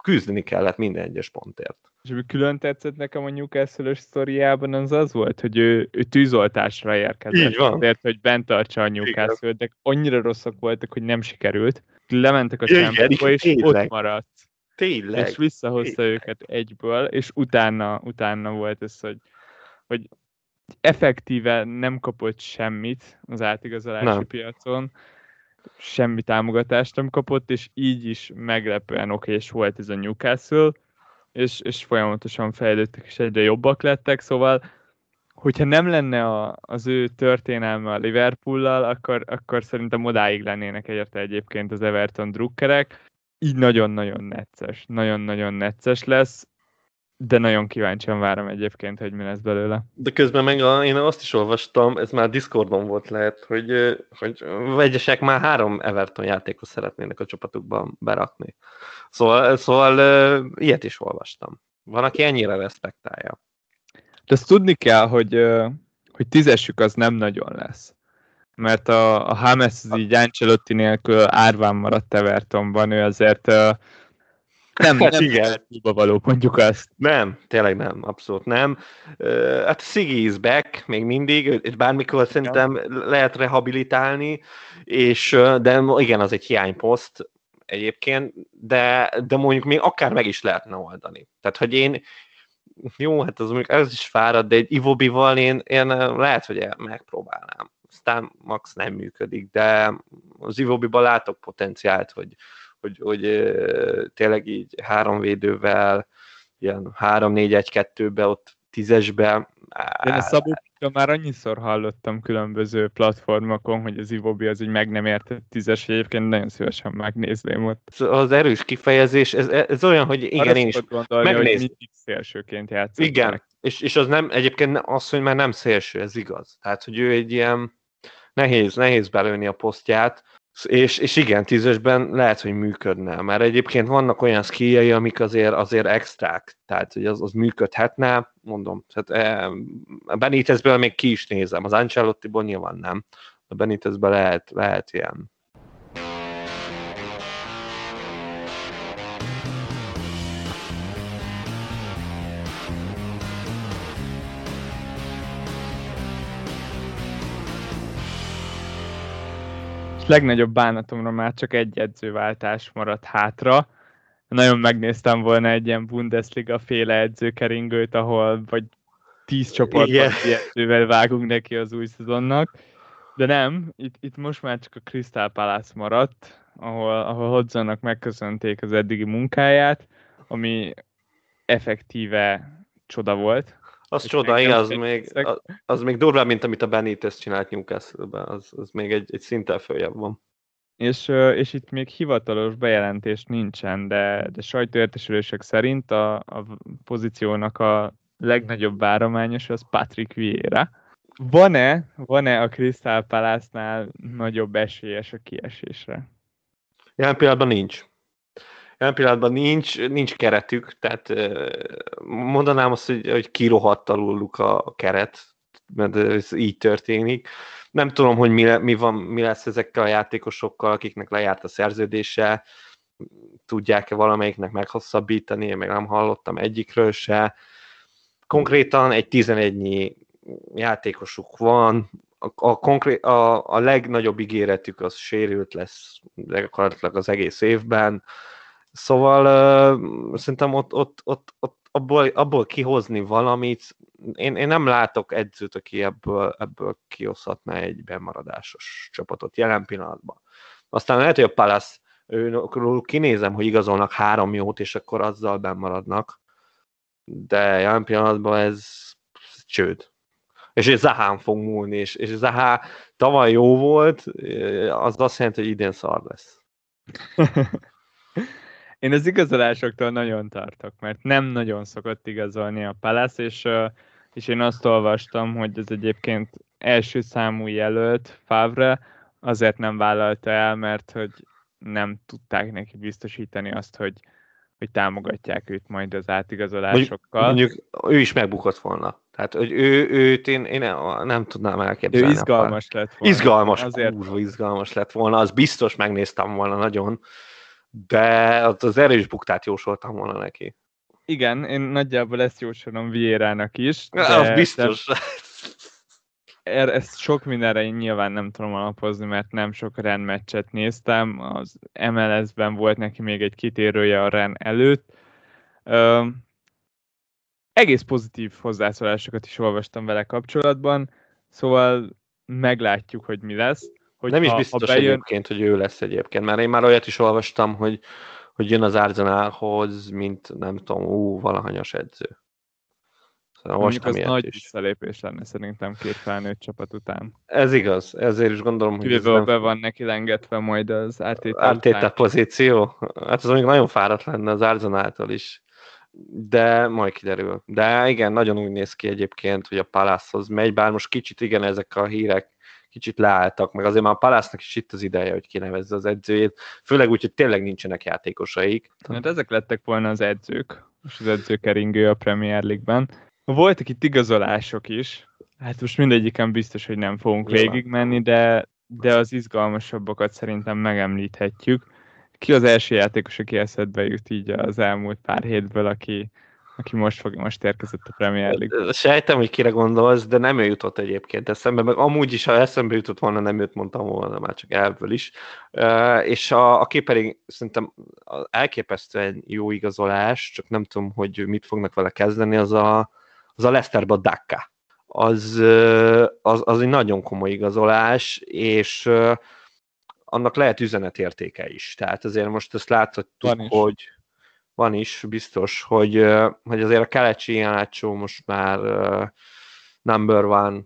küzdeni kellett minden egyes pontért. És ami külön tetszett nekem a Newcastle-ös sztoriában, az az volt, hogy ő, ő tűzoltásra érkezett. Így van. Azért, hogy bent tartsa a Newcastle, de annyira rosszak voltak, hogy nem sikerült. Lementek a Champions-ba, és ott maradt. Tényleg. És visszahozta Tényleg. őket egyből, és utána, utána volt ez, hogy, hogy effektíve nem kapott semmit az átigazolási nem. piacon, semmi támogatást nem kapott, és így is meglepően okés volt ez a Newcastle, és, és folyamatosan fejlődtek, és egyre jobbak lettek, szóval hogyha nem lenne a, az ő történelme a Liverpool-lal, akkor, akkor szerintem odáig lennének egyérte egyébként az Everton drukkerek, így nagyon-nagyon necces, nagyon-nagyon necces lesz, de nagyon kíváncsian várom egyébként, hogy mi lesz belőle. De közben meg a, én azt is olvastam, ez már Discordon volt lehet, hogy, hogy vegyesek már három Everton játékot szeretnének a csapatukban berakni. Szóval, szóval ilyet is olvastam. Van, aki ennyire respektálja. De azt tudni kell, hogy, hogy tízesük az nem nagyon lesz mert a, a Hames az így Ancelotti nélkül árván maradt Evertonban, ő azért uh, nem, hát nem igen. való, mondjuk azt. Nem, tényleg nem, abszolút nem. Uh, hát Sigi is back, még mindig, és bármikor szerintem ja. lehet rehabilitálni, és, de igen, az egy hiányposzt egyébként, de, de mondjuk még akár meg is lehetne oldani. Tehát, hogy én jó, hát az mondjuk ez is fárad, de egy Ivobival én, én lehet, hogy megpróbálnám. Aztán max nem működik, de az Ivobiban látok potenciált, hogy, hogy, hogy tényleg így három védővel, ilyen 3-4-1-2-be, ott tízesbe. Én a Szabó már annyiszor hallottam különböző platformokon, hogy az Ivobi az egy meg nem értett tízes, hogy egyébként nagyon szívesen megnézném ott. Az erős kifejezés, ez, ez olyan, hogy igen, Arra én is gondolni, megnéz... hogy mindig szélsőként játszik. Igen, és, és az nem, egyébként az, hogy már nem szélső, ez igaz. Tehát, hogy ő egy ilyen nehéz, nehéz belőni a posztját, és, és igen, tízesben lehet, hogy működne, mert egyébként vannak olyan skilljei, amik azért, azért extrák, tehát hogy az, az működhetne, mondom, tehát e, Benitezből még ki is nézem, az Ancelotti-ból nyilván nem, a Benitezben lehet, lehet ilyen legnagyobb bánatomra már csak egy edzőváltás maradt hátra. Nagyon megnéztem volna egy ilyen Bundesliga féle edzőkeringőt, ahol vagy tíz csoportban edzővel vágunk neki az új szezonnak. De nem, itt, itt most már csak a Crystal Palace maradt, ahol, ahol Hodzonnak megköszönték az eddigi munkáját, ami effektíve csoda volt. Az csoda, igaz, még, az, az még durvább, mint amit a Benitez csinált Newcastle-ben, az, az még egy, egy szinten följebb van. És, és itt még hivatalos bejelentés nincsen, de, de sajtóértesülések szerint a, a pozíciónak a legnagyobb várományos az Patrick Vieira. Van-e, van-e a Crystal Palace-nál nagyobb esélyes a kiesésre? Jelen pillanatban nincs. Jelen pillanatban nincs, nincs keretük, tehát mondanám azt, hogy, hogy kirohadt aluluk a keret, mert ez így történik. Nem tudom, hogy mi, mi, van, mi lesz ezekkel a játékosokkal, akiknek lejárt a szerződése, tudják-e valamelyiknek meghosszabbítani, én még nem hallottam egyikről se. Konkrétan egy 11-nyi játékosuk van, a, a, konkrét, a, a legnagyobb ígéretük az sérült lesz gyakorlatilag az egész évben. Szóval uh, szerintem ott, ott, ott, ott abból, abból kihozni valamit, én, én nem látok edzőt, aki ebből, ebből kihozhatna egy bemaradásos csapatot jelen pillanatban. Aztán lehet, hogy a Palace, őről kinézem, hogy igazolnak három jót, és akkor azzal bemaradnak, de jelen pillanatban ez csőd. És ez Zahán fog múlni, és, és Zahá tavaly jó volt, az azt jelenti, hogy idén szar lesz. Én az igazolásoktól nagyon tartok, mert nem nagyon szokott igazolni a Palace, és, és én azt olvastam, hogy ez egyébként első számú jelölt Favre azért nem vállalta el, mert hogy nem tudták neki biztosítani azt, hogy, hogy támogatják őt majd az átigazolásokkal. Mondjuk, mondjuk ő is megbukott volna. Tehát, hogy ő, őt én, én nem tudnám elképzelni. Ő izgalmas lett volna. Izgalmas, Azért... kurva izgalmas lett volna, az biztos megnéztem volna nagyon de az, erős buktát jósoltam volna neki. Igen, én nagyjából ezt jósolom Vierának is. De, az biztos. De er, ezt sok mindenre én nyilván nem tudom alapozni, mert nem sok Ren meccset néztem. Az MLS-ben volt neki még egy kitérője a Ren előtt. Ö, egész pozitív hozzászólásokat is olvastam vele kapcsolatban, szóval meglátjuk, hogy mi lesz. Hogy nem is biztos ha bejön... egyébként, hogy ő lesz egyébként, mert én már olyat is olvastam, hogy, hogy jön az Arsenalhoz, mint nem tudom, ú, valahanyas edző. Szóval most az nagy is. visszalépés lenne szerintem két felnőtt csapat után. Ez igaz, ezért is gondolom, hogy Kivéve nem... be van neki lengetve majd az ártétel, ártétel pozíció. Hát az mondjuk nagyon fáradt lenne az Arsenaltól is. De majd kiderül. De igen, nagyon úgy néz ki egyébként, hogy a Palace-hoz megy, bár most kicsit igen, ezek a hírek kicsit leálltak, meg azért már a Palásznak is itt az ideje, hogy kinevezze az edzőjét, főleg úgy, hogy tényleg nincsenek játékosaik. Hát ezek lettek volna az edzők, most az edzőkeringő a Premier League-ben. Voltak itt igazolások is, hát most mindegyiken biztos, hogy nem fogunk végigmenni, de, de az izgalmasabbakat szerintem megemlíthetjük. Ki az első játékos, aki eszedbe jut így az elmúlt pár hétből, aki, aki most, fog, most érkezett a Premier League. Sejtem, hogy kire gondolsz, de nem ő jutott egyébként eszembe, meg amúgy is, ha eszembe jutott volna, nem őt mondtam volna, már csak elből is. És a, a képering szerintem elképesztően jó igazolás, csak nem tudom, hogy mit fognak vele kezdeni, az a, az a Leicesterbe a Daka. Az, az, az egy nagyon komoly igazolás, és annak lehet üzenetértéke is. Tehát azért most ezt láthatjuk, hogy van is, biztos, hogy, hogy azért a Kelecsi Jánácsó most már number one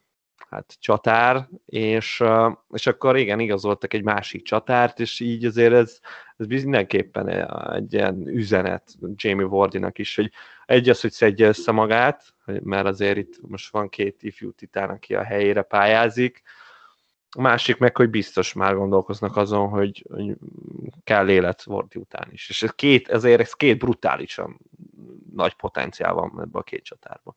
hát csatár, és, és akkor igen, igazoltak egy másik csatárt, és így azért ez, ez mindenképpen egy ilyen üzenet Jamie Wardinak is, hogy egy az, hogy szedje össze magát, mert azért itt most van két ifjú titán, aki a helyére pályázik, a másik meg, hogy biztos már gondolkoznak azon, hogy, hogy kell élet Vorti után is. És ez két, ezért ez két brutálisan nagy potenciál van ebbe a két csatárban.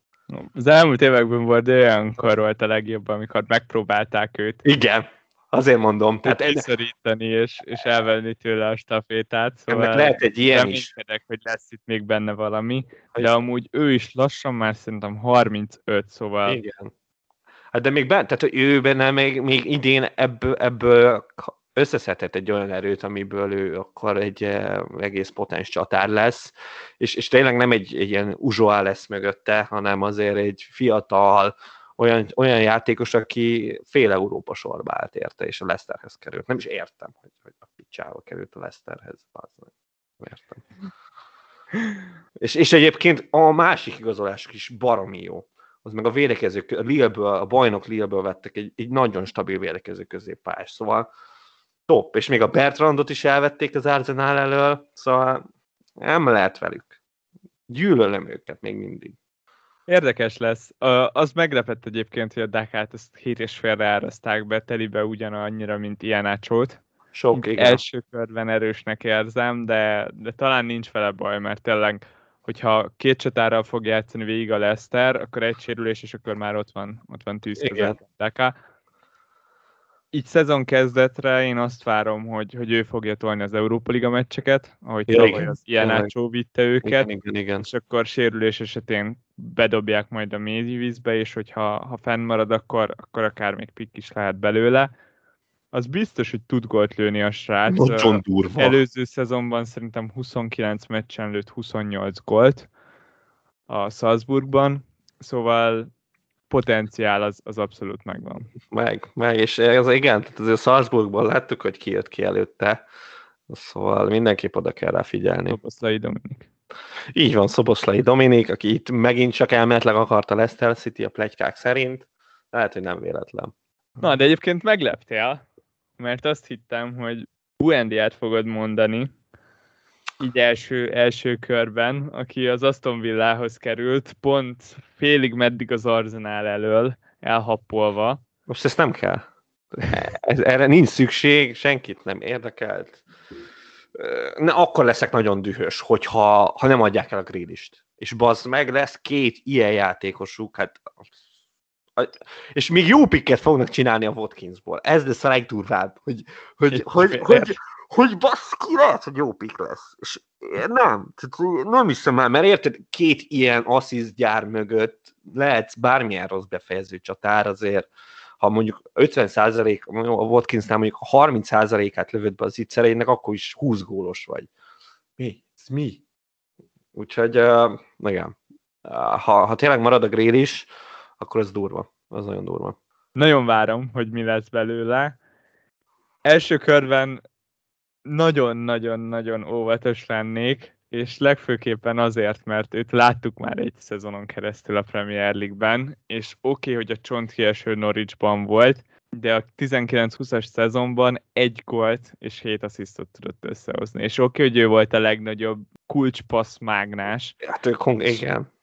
Az elmúlt években volt olyankor volt a legjobb, amikor megpróbálták őt. Igen, azért mondom. Tehát elszorítani és, és elvenni tőle a stafétát. Szóval Ennek lehet egy ilyen is. hogy lesz itt még benne valami, de amúgy ő is lassan már szerintem 35, szóval Igen Hát de még benne, tehát ő benne még, még idén ebből, ebből összeszedhet egy olyan erőt, amiből ő akkor egy eh, egész potens csatár lesz, és, és tényleg nem egy, egy ilyen uzsoá lesz mögötte, hanem azért egy fiatal, olyan, olyan játékos, aki fél Európa sorba állt érte, és a Leicesterhez került. Nem is értem, hogy, hogy a picsába került a Leicesterhez. Nem értem. és, és egyébként a másik igazolások is baromi jó az meg a védekező, a, Lille-ből, a bajnok Lille-ből vettek egy, egy nagyon stabil védekező középpályás, szóval top, és még a Bertrandot is elvették az Arsenal elől, szóval nem lehet velük. Gyűlölöm őket még mindig. Érdekes lesz. Az meglepett egyébként, hogy a Dakát ezt hét és félre áraszták be, telibe ugyanannyira, mint Iánácsót. Sok, igen. Első körben erősnek érzem, de, de talán nincs vele baj, mert tényleg hogyha két csatárral fog játszani végig a Leicester, akkor egy sérülés, és akkor már ott van, ott van tűz. Így szezon kezdetre én azt várom, hogy, hogy ő fogja tolni az Európa Liga meccseket, ahogy ja, tavaly az Ácsó vitte őket, igen, igen, igen. és akkor sérülés esetén bedobják majd a vízbe, és hogyha ha fennmarad, akkor, akkor akár még pikk is lehet belőle az biztos, hogy tud gólt lőni a srác. Nagyon durva. Előző szezonban szerintem 29 meccsen lőtt 28 gólt a Salzburgban, szóval potenciál az, az abszolút megvan. Meg, meg, és ez igen, tehát azért Salzburgban láttuk, hogy ki jött ki előtte, szóval mindenképp oda kell rá figyelni. Szoboszlai Dominik. Így van, Szoboszlai Dominik, aki itt megint csak elméletleg akarta Leicester City a plegykák szerint, lehet, hogy nem véletlen. Na, de egyébként megleptél, mert azt hittem, hogy Buendiát fogod mondani, így első, első körben, aki az Aston Villahoz került, pont félig meddig az Arsenal elől, elhappolva. Most ezt nem kell. Ez, erre nincs szükség, senkit nem érdekelt. Ne, akkor leszek nagyon dühös, hogyha ha nem adják el a grillist. És bazd meg, lesz két ilyen játékosuk, hát és még jó pikket fognak csinálni a Watkinsból. Ez lesz a legdurvább, hogy, hogy, hogy, hogy, hogy, baszki, lehet, hogy jó pik lesz. És nem, tehát nem hiszem el, mert érted, két ilyen assziszt gyár mögött lehetsz bármilyen rossz befejező csatár azért, ha mondjuk 50 százalék, a Watkinsnál mondjuk 30 százalékát lövöd be az itt akkor is 20 gólos vagy. Mi? Ez mi? Úgyhogy, uh, igen. Uh, ha, ha tényleg marad a grill is, akkor ez durva. Az nagyon durva. Nagyon várom, hogy mi lesz belőle. Első körben nagyon-nagyon-nagyon óvatos lennék, és legfőképpen azért, mert őt láttuk már egy szezonon keresztül a Premier League-ben, és oké, okay, hogy a csontkieső Norwichban volt, de a 19-20-as szezonban egy gólt és 7 asszisztot tudott összehozni. És oké, okay, hogy ő volt a legnagyobb kulcspassz mágnás. Hát ők, igen.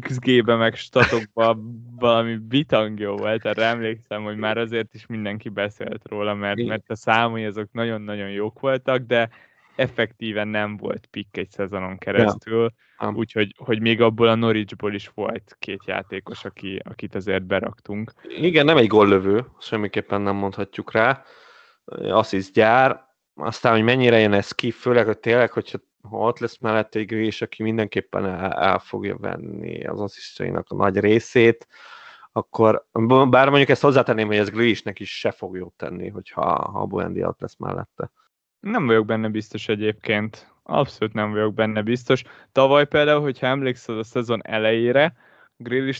XG-be meg statokba valami bitang jó volt, erre emlékszem, hogy már azért is mindenki beszélt róla, mert, mert a számai azok nagyon-nagyon jók voltak, de effektíven nem volt pick egy szezonon keresztül, ja. úgyhogy hogy még abból a Norwichból is volt két játékos, aki, akit azért beraktunk. Igen, nem egy góllövő, semmiképpen nem mondhatjuk rá. Assist gyár, aztán, hogy mennyire jön ez ki, főleg, hogy tényleg, hogyha ha ott lesz mellette egy Grealish, aki mindenképpen el, el fogja venni az asszisztjainak a nagy részét, akkor bár mondjuk ezt hozzátenném, hogy ez Grealishnek is se fog jót tenni, hogyha ha Buendi ott lesz mellette. Nem vagyok benne biztos egyébként. Abszolút nem vagyok benne biztos. Tavaly például, hogyha emlékszel a szezon elejére,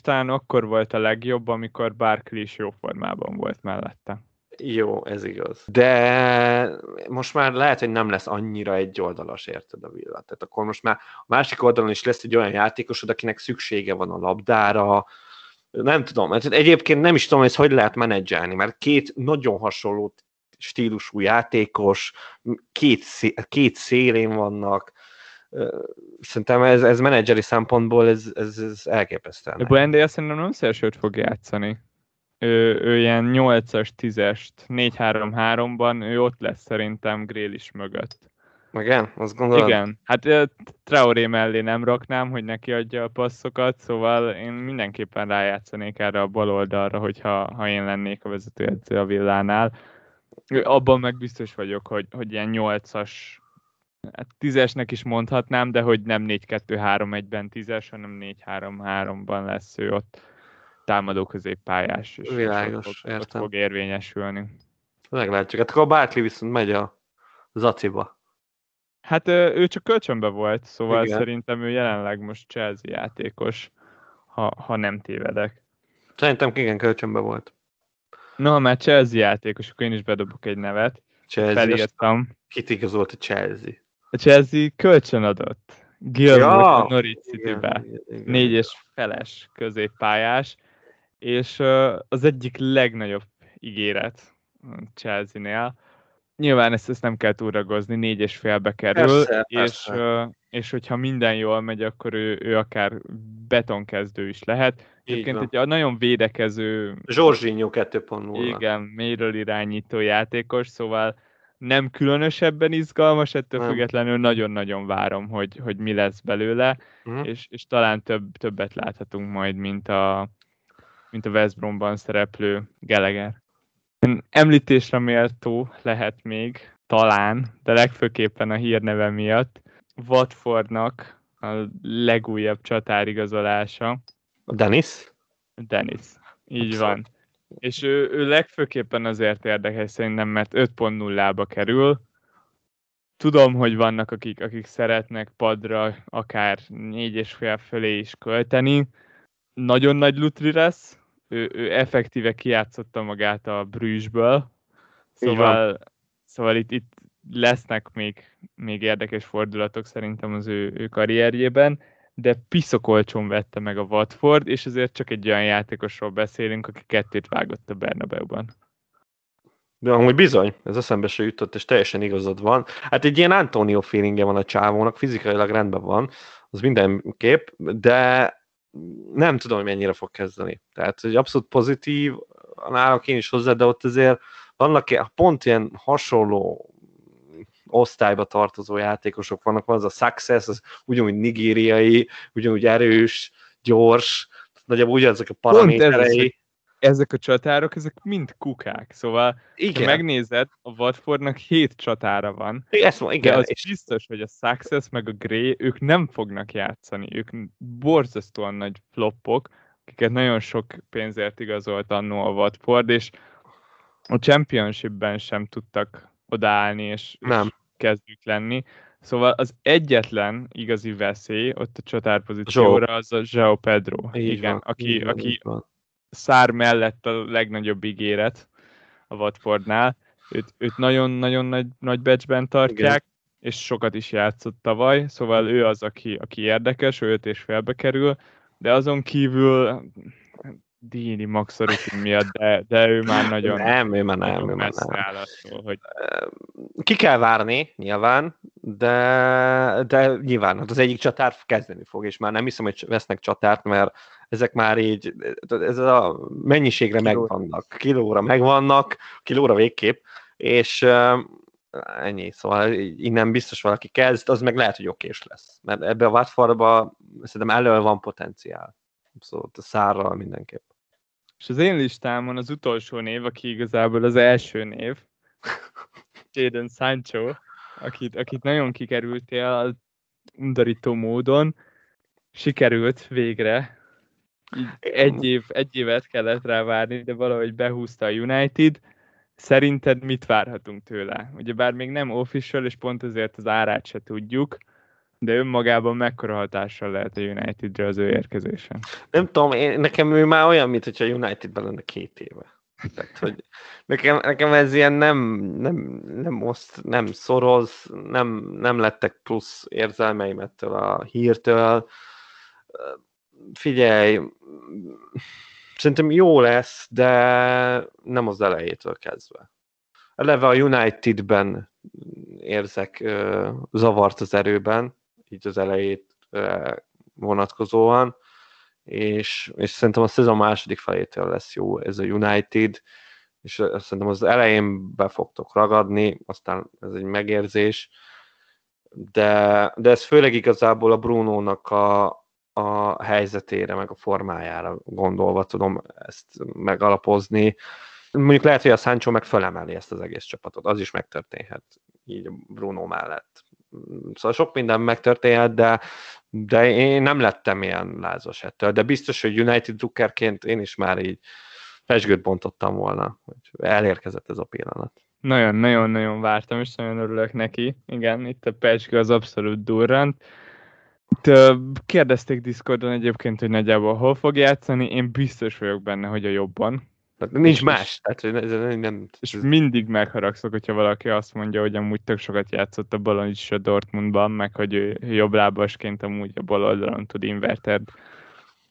talán akkor volt a legjobb, amikor Barkley is jó formában volt mellette. Jó, ez igaz. De most már lehet, hogy nem lesz annyira egy oldalas, érted a villa. Tehát akkor most már a másik oldalon is lesz egy olyan játékosod, akinek szüksége van a labdára, nem tudom, egyébként nem is tudom, hogy hogy lehet menedzselni, mert két nagyon hasonló stílusú játékos, két, szé- két szélén vannak, szerintem ez, ez menedzseri szempontból ez, ez, ez elképesztően. Buendia szerintem nem szélsőt fog játszani. Ő, ő ilyen 8-as, 10-est, 4-3-3-ban, ő ott lesz szerintem is mögött. Igen? Azt gondolod? Igen. Hát Traoré mellé nem raknám, hogy neki adja a passzokat, szóval én mindenképpen rájátszanék erre a bal oldalra, hogyha ha én lennék a vezetőedző a villánál. Abban meg biztos vagyok, hogy, hogy ilyen 8-as, hát 10-esnek is mondhatnám, de hogy nem 4-2-3-1-ben 10-es, hanem 4-3-3-ban lesz ő ott támadó középpályás, és Világos, ott, értem. ott fog érvényesülni. Meglátjuk. Hát akkor a Barkley viszont megy a Zaciba. Hát ő csak kölcsönbe volt, szóval Igen. szerintem ő jelenleg most Chelsea játékos, ha, ha nem tévedek. Szerintem igen, kölcsönbe volt. No, már Chelsea játékos, akkor én is bedobok egy nevet. Chelsea. Felírtam. Kit igazolt a Chelsea? A Chelsea kölcsön adott. Gilmour ja, a Norwich City-be. Négy és feles középpályás, és az egyik legnagyobb ígéret Chelsea-nél. Nyilván ezt, ezt nem kell túragozni, négy és félbe kerül, persze, és, persze. És hogyha minden jól megy, akkor ő, ő akár betonkezdő is lehet. Egyébként egy nagyon védekező... Zsorzsinyó 2.0. Igen, mélyről irányító játékos, szóval nem különösebben izgalmas, ettől nem. függetlenül nagyon-nagyon várom, hogy, hogy mi lesz belőle, uh-huh. és, és talán több, többet láthatunk majd, mint a, mint a West Bromban szereplő Gallagher. Említésre méltó lehet még, talán, de legfőképpen a hírneve miatt, Watfordnak a legújabb csatárigazolása. Dennis? Dennis, így van. És ő, ő legfőképpen azért érdekes szerintem, mert 5.0-ba kerül. Tudom, hogy vannak, akik, akik szeretnek padra akár négy és fél fölé is költeni. Nagyon nagy lutri lesz. Ő, ő effektíve kiátszotta magát a brűsből. Szóval, szóval itt, itt lesznek még, még érdekes fordulatok szerintem az ő, ő karrierjében de piszokolcson vette meg a Watford, és ezért csak egy olyan játékosról beszélünk, aki kettőt vágott a Bernabeu-ban. De amúgy bizony, ez eszembe se jutott, és teljesen igazad van. Hát egy ilyen Antonio feelingje van a csávónak, fizikailag rendben van, az mindenképp, de nem tudom, hogy mennyire fog kezdeni. Tehát, hogy abszolút pozitív, nálak én is hozzá, de ott azért vannak pont ilyen hasonló osztályba tartozó játékosok vannak, van az a success, az ugyanúgy nigériai, ugyanúgy erős, gyors, nagyjából ugyanazok a paraméterei. Ezek a csatárok, ezek mind kukák, szóval igen. ha megnézed, a Watfordnak hét csatára van, Ezt van, igen, de az és... biztos, hogy a Success meg a Grey, ők nem fognak játszani, ők borzasztóan nagy floppok, akiket nagyon sok pénzért igazolt annó a Watford, és a Championshipben sem tudtak odaállni, és, nem. és kezdjük lenni. Szóval az egyetlen igazi veszély ott a csatárpozícióra az a João Pedro. Így Igen, van, aki, van, aki szár mellett a legnagyobb ígéret a Watfordnál. Őt, őt nagyon-nagyon nagy, nagy becsben tartják, Igen. és sokat is játszott tavaly, szóval ő az, aki, aki érdekes, ő öt és felbe kerül, de azon kívül Dini Maxoritin miatt, de, de ő már nagyon Nem, ő már nem, ő már nem. Attól, hogy... Ki kell várni, nyilván, de, de nyilván hát az egyik csatár kezdeni fog, és már nem hiszem, hogy vesznek csatárt, mert ezek már így, ez a mennyiségre Kiló. megvannak, kilóra megvannak, kilóra végképp, és ennyi, szóval innen biztos valaki kezd, az meg lehet, hogy okés lesz, mert ebbe a Watfordba szerintem elő van potenciál. Szóval a szárral mindenképp. És az én listámon az utolsó név, aki igazából az első név, Jadon Sancho, akit, akit nagyon kikerültél, undorító módon sikerült végre. egy, év, egy évet kellett rá várni, de valahogy behúzta a United. Szerinted mit várhatunk tőle? Ugye bár még nem official, és pont ezért az árát se tudjuk, de önmagában mekkora hatással lehet a Unitedre az ő érkezése? Nem tudom, én, nekem ő már olyan, mint hogyha Unitedben lenne két éve. Tehát, hogy nekem, nekem ez ilyen nem, nem, nem oszt, nem szoroz, nem, nem lettek plusz érzelmeim ettől a hírtől. Figyelj, szerintem jó lesz, de nem az elejétől kezdve. Eleve a Unitedben érzek uh, zavart az erőben, így az elejét vonatkozóan és, és szerintem a szezon második felétől lesz jó ez a United, és szerintem az elején be fogtok ragadni, aztán ez egy megérzés, de, de ez főleg igazából a Bruno-nak a, a helyzetére, meg a formájára gondolva tudom ezt megalapozni. Mondjuk lehet, hogy a Sancho meg fölemeli ezt az egész csapatot, az is megtörténhet így Bruno mellett. Szóval sok minden megtörténhet, de, de én nem lettem ilyen lázas ettől, de biztos, hogy United drukkerként én is már így fesgőt bontottam volna, hogy elérkezett ez a pillanat. Nagyon-nagyon-nagyon vártam, és nagyon örülök neki. Igen, itt a pesgő az abszolút durrant. Kérdezték Discordon egyébként, hogy nagyjából hol fog játszani, én biztos vagyok benne, hogy a jobban. Tehát nincs és más. Tehát, ez nem, és mindig megharagszok, hogyha valaki azt mondja, hogy amúgy tök sokat játszott a balon is a Dortmundban, meg hogy ő jobb lábasként amúgy a bal oldalon tud inverted,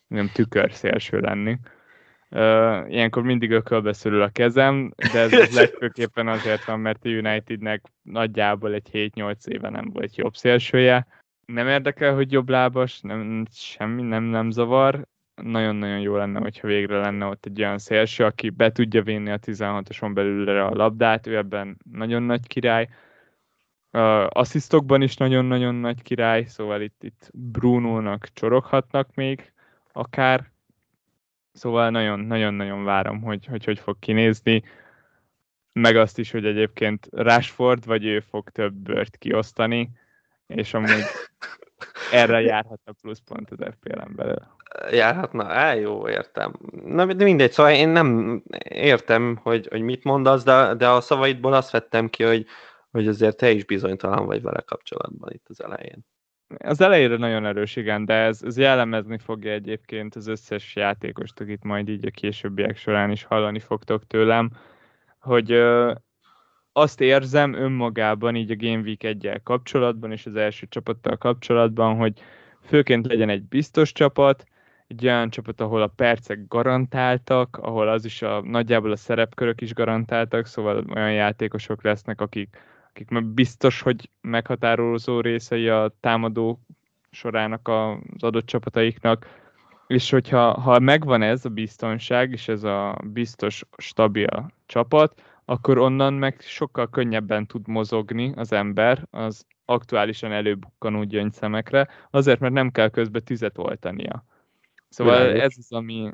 nem tükör szélső lenni. Uh, ilyenkor mindig ökölbe szörül a kezem, de ez, ez legfőképpen azért van, mert a Unitednek nagyjából egy 7-8 éve nem volt jobb szélsője. Nem érdekel, hogy jobb lábas, nem, semmi nem, nem zavar, nagyon-nagyon jó lenne, hogyha végre lenne ott egy olyan szélső, aki be tudja vinni a 16-oson belülre a labdát, ő ebben nagyon nagy király. Uh, asszisztokban is nagyon-nagyon nagy király, szóval itt, itt Bruno-nak csoroghatnak még akár. Szóval nagyon-nagyon várom, hogy, hogy hogy fog kinézni. Meg azt is, hogy egyébként Rashford vagy ő fog több bört kiosztani, és amúgy erre járhat a pluszpont az FPL-en belül járhatna? Á, jó, értem. Na, de mindegy, szóval én nem értem, hogy, hogy mit mondasz, de, de a szavaidból azt vettem ki, hogy, hogy azért te is bizonytalan vagy vele kapcsolatban itt az elején. Az elejére nagyon erős, igen, de ez, ez jellemezni fogja egyébként az összes játékost, akit majd így a későbbiek során is hallani fogtok tőlem, hogy ö, azt érzem önmagában így a Game Week 1 kapcsolatban és az első csapattal kapcsolatban, hogy főként legyen egy biztos csapat, egy olyan csapat, ahol a percek garantáltak, ahol az is a, nagyjából a szerepkörök is garantáltak, szóval olyan játékosok lesznek, akik, akik biztos, hogy meghatározó részei a támadó sorának az adott csapataiknak, és hogyha ha megvan ez a biztonság, és ez a biztos, stabil csapat, akkor onnan meg sokkal könnyebben tud mozogni az ember az aktuálisan előbukkanó gyöngyszemekre, azért, mert nem kell közben tüzet oltania. Szóval Világos. ez az, ami,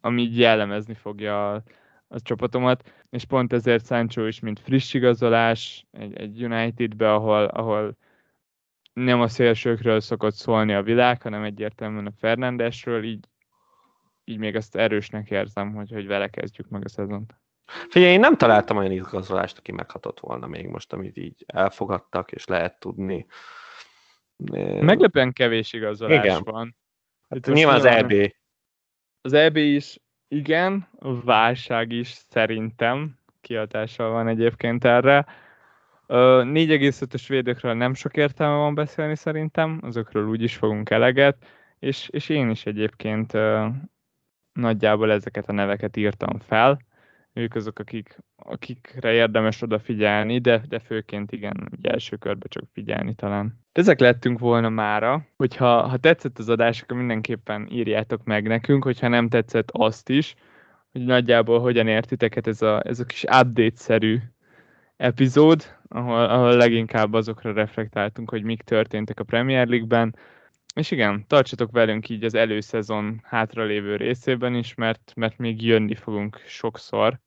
ami így jellemezni fogja a, a csapatomat, és pont ezért Sancho is, mint friss igazolás egy, egy Unitedbe, ahol, ahol nem a szélsőkről szokott szólni a világ, hanem egyértelműen a Fernandesről, így, így még ezt erősnek érzem, hogy, hogy vele kezdjük meg a szezont. Figyelj, én nem találtam olyan igazolást, aki meghatott volna még most, amit így elfogadtak, és lehet tudni. Meglepően kevés igazolás Igen. van. Hát nyilván az EB. Az EB is igen, a válság is szerintem kiadással van egyébként erre. 4,5-ös védőkről nem sok értelme van beszélni szerintem, azokról úgy is fogunk eleget, és, és én is egyébként nagyjából ezeket a neveket írtam fel ők azok, akik, akikre érdemes odafigyelni, de, de főként igen, ugye első körbe csak figyelni talán. Ezek lettünk volna mára, hogyha ha tetszett az adás, akkor mindenképpen írjátok meg nekünk, hogyha nem tetszett azt is, hogy nagyjából hogyan értiteket ez a, ez a kis update-szerű epizód, ahol, ahol leginkább azokra reflektáltunk, hogy mik történtek a Premier League-ben, és igen, tartsatok velünk így az előszezon hátralévő részében is, mert, mert még jönni fogunk sokszor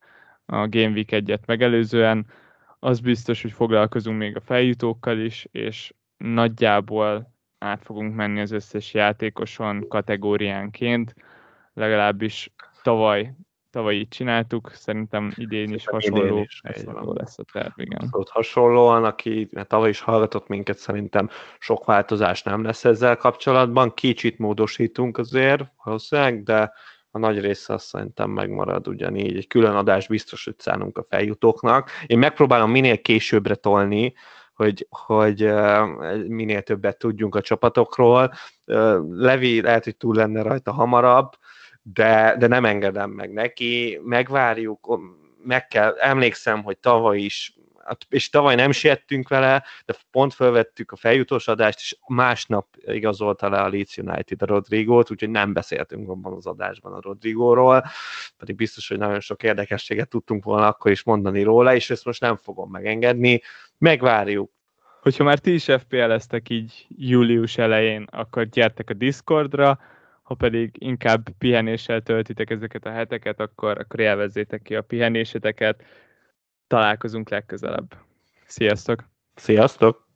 a Game Week 1-et megelőzően. Az biztos, hogy foglalkozunk még a feljutókkal is, és nagyjából át fogunk menni az összes játékoson kategóriánként, legalábbis tavaly, tavaly így csináltuk, szerintem idén is hasonló, idén is, hasonló lesz a terv, igen. Ott hasonlóan, aki mert tavaly is hallgatott minket, szerintem sok változás nem lesz ezzel kapcsolatban, kicsit módosítunk azért valószínűleg, de a nagy része azt szerintem megmarad ugyanígy. Egy külön adás biztos, hogy szánunk a feljutóknak. Én megpróbálom minél későbbre tolni, hogy, hogy minél többet tudjunk a csapatokról. Levi lehet, hogy túl lenne rajta hamarabb, de, de nem engedem meg neki, megvárjuk, meg kell, emlékszem, hogy tavaly is és tavaly nem siettünk vele, de pont felvettük a feljutós adást, és másnap igazolta le a Leeds United a Rodrigót, úgyhogy nem beszéltünk abban az adásban a Rodrigóról, pedig biztos, hogy nagyon sok érdekességet tudtunk volna akkor is mondani róla, és ezt most nem fogom megengedni, megvárjuk. Hogyha már ti is FPL-eztek így július elején, akkor gyertek a Discordra, ha pedig inkább pihenéssel töltitek ezeket a heteket, akkor, akkor élvezzétek ki a pihenéseteket, találkozunk legközelebb. Sziasztok! Sziasztok!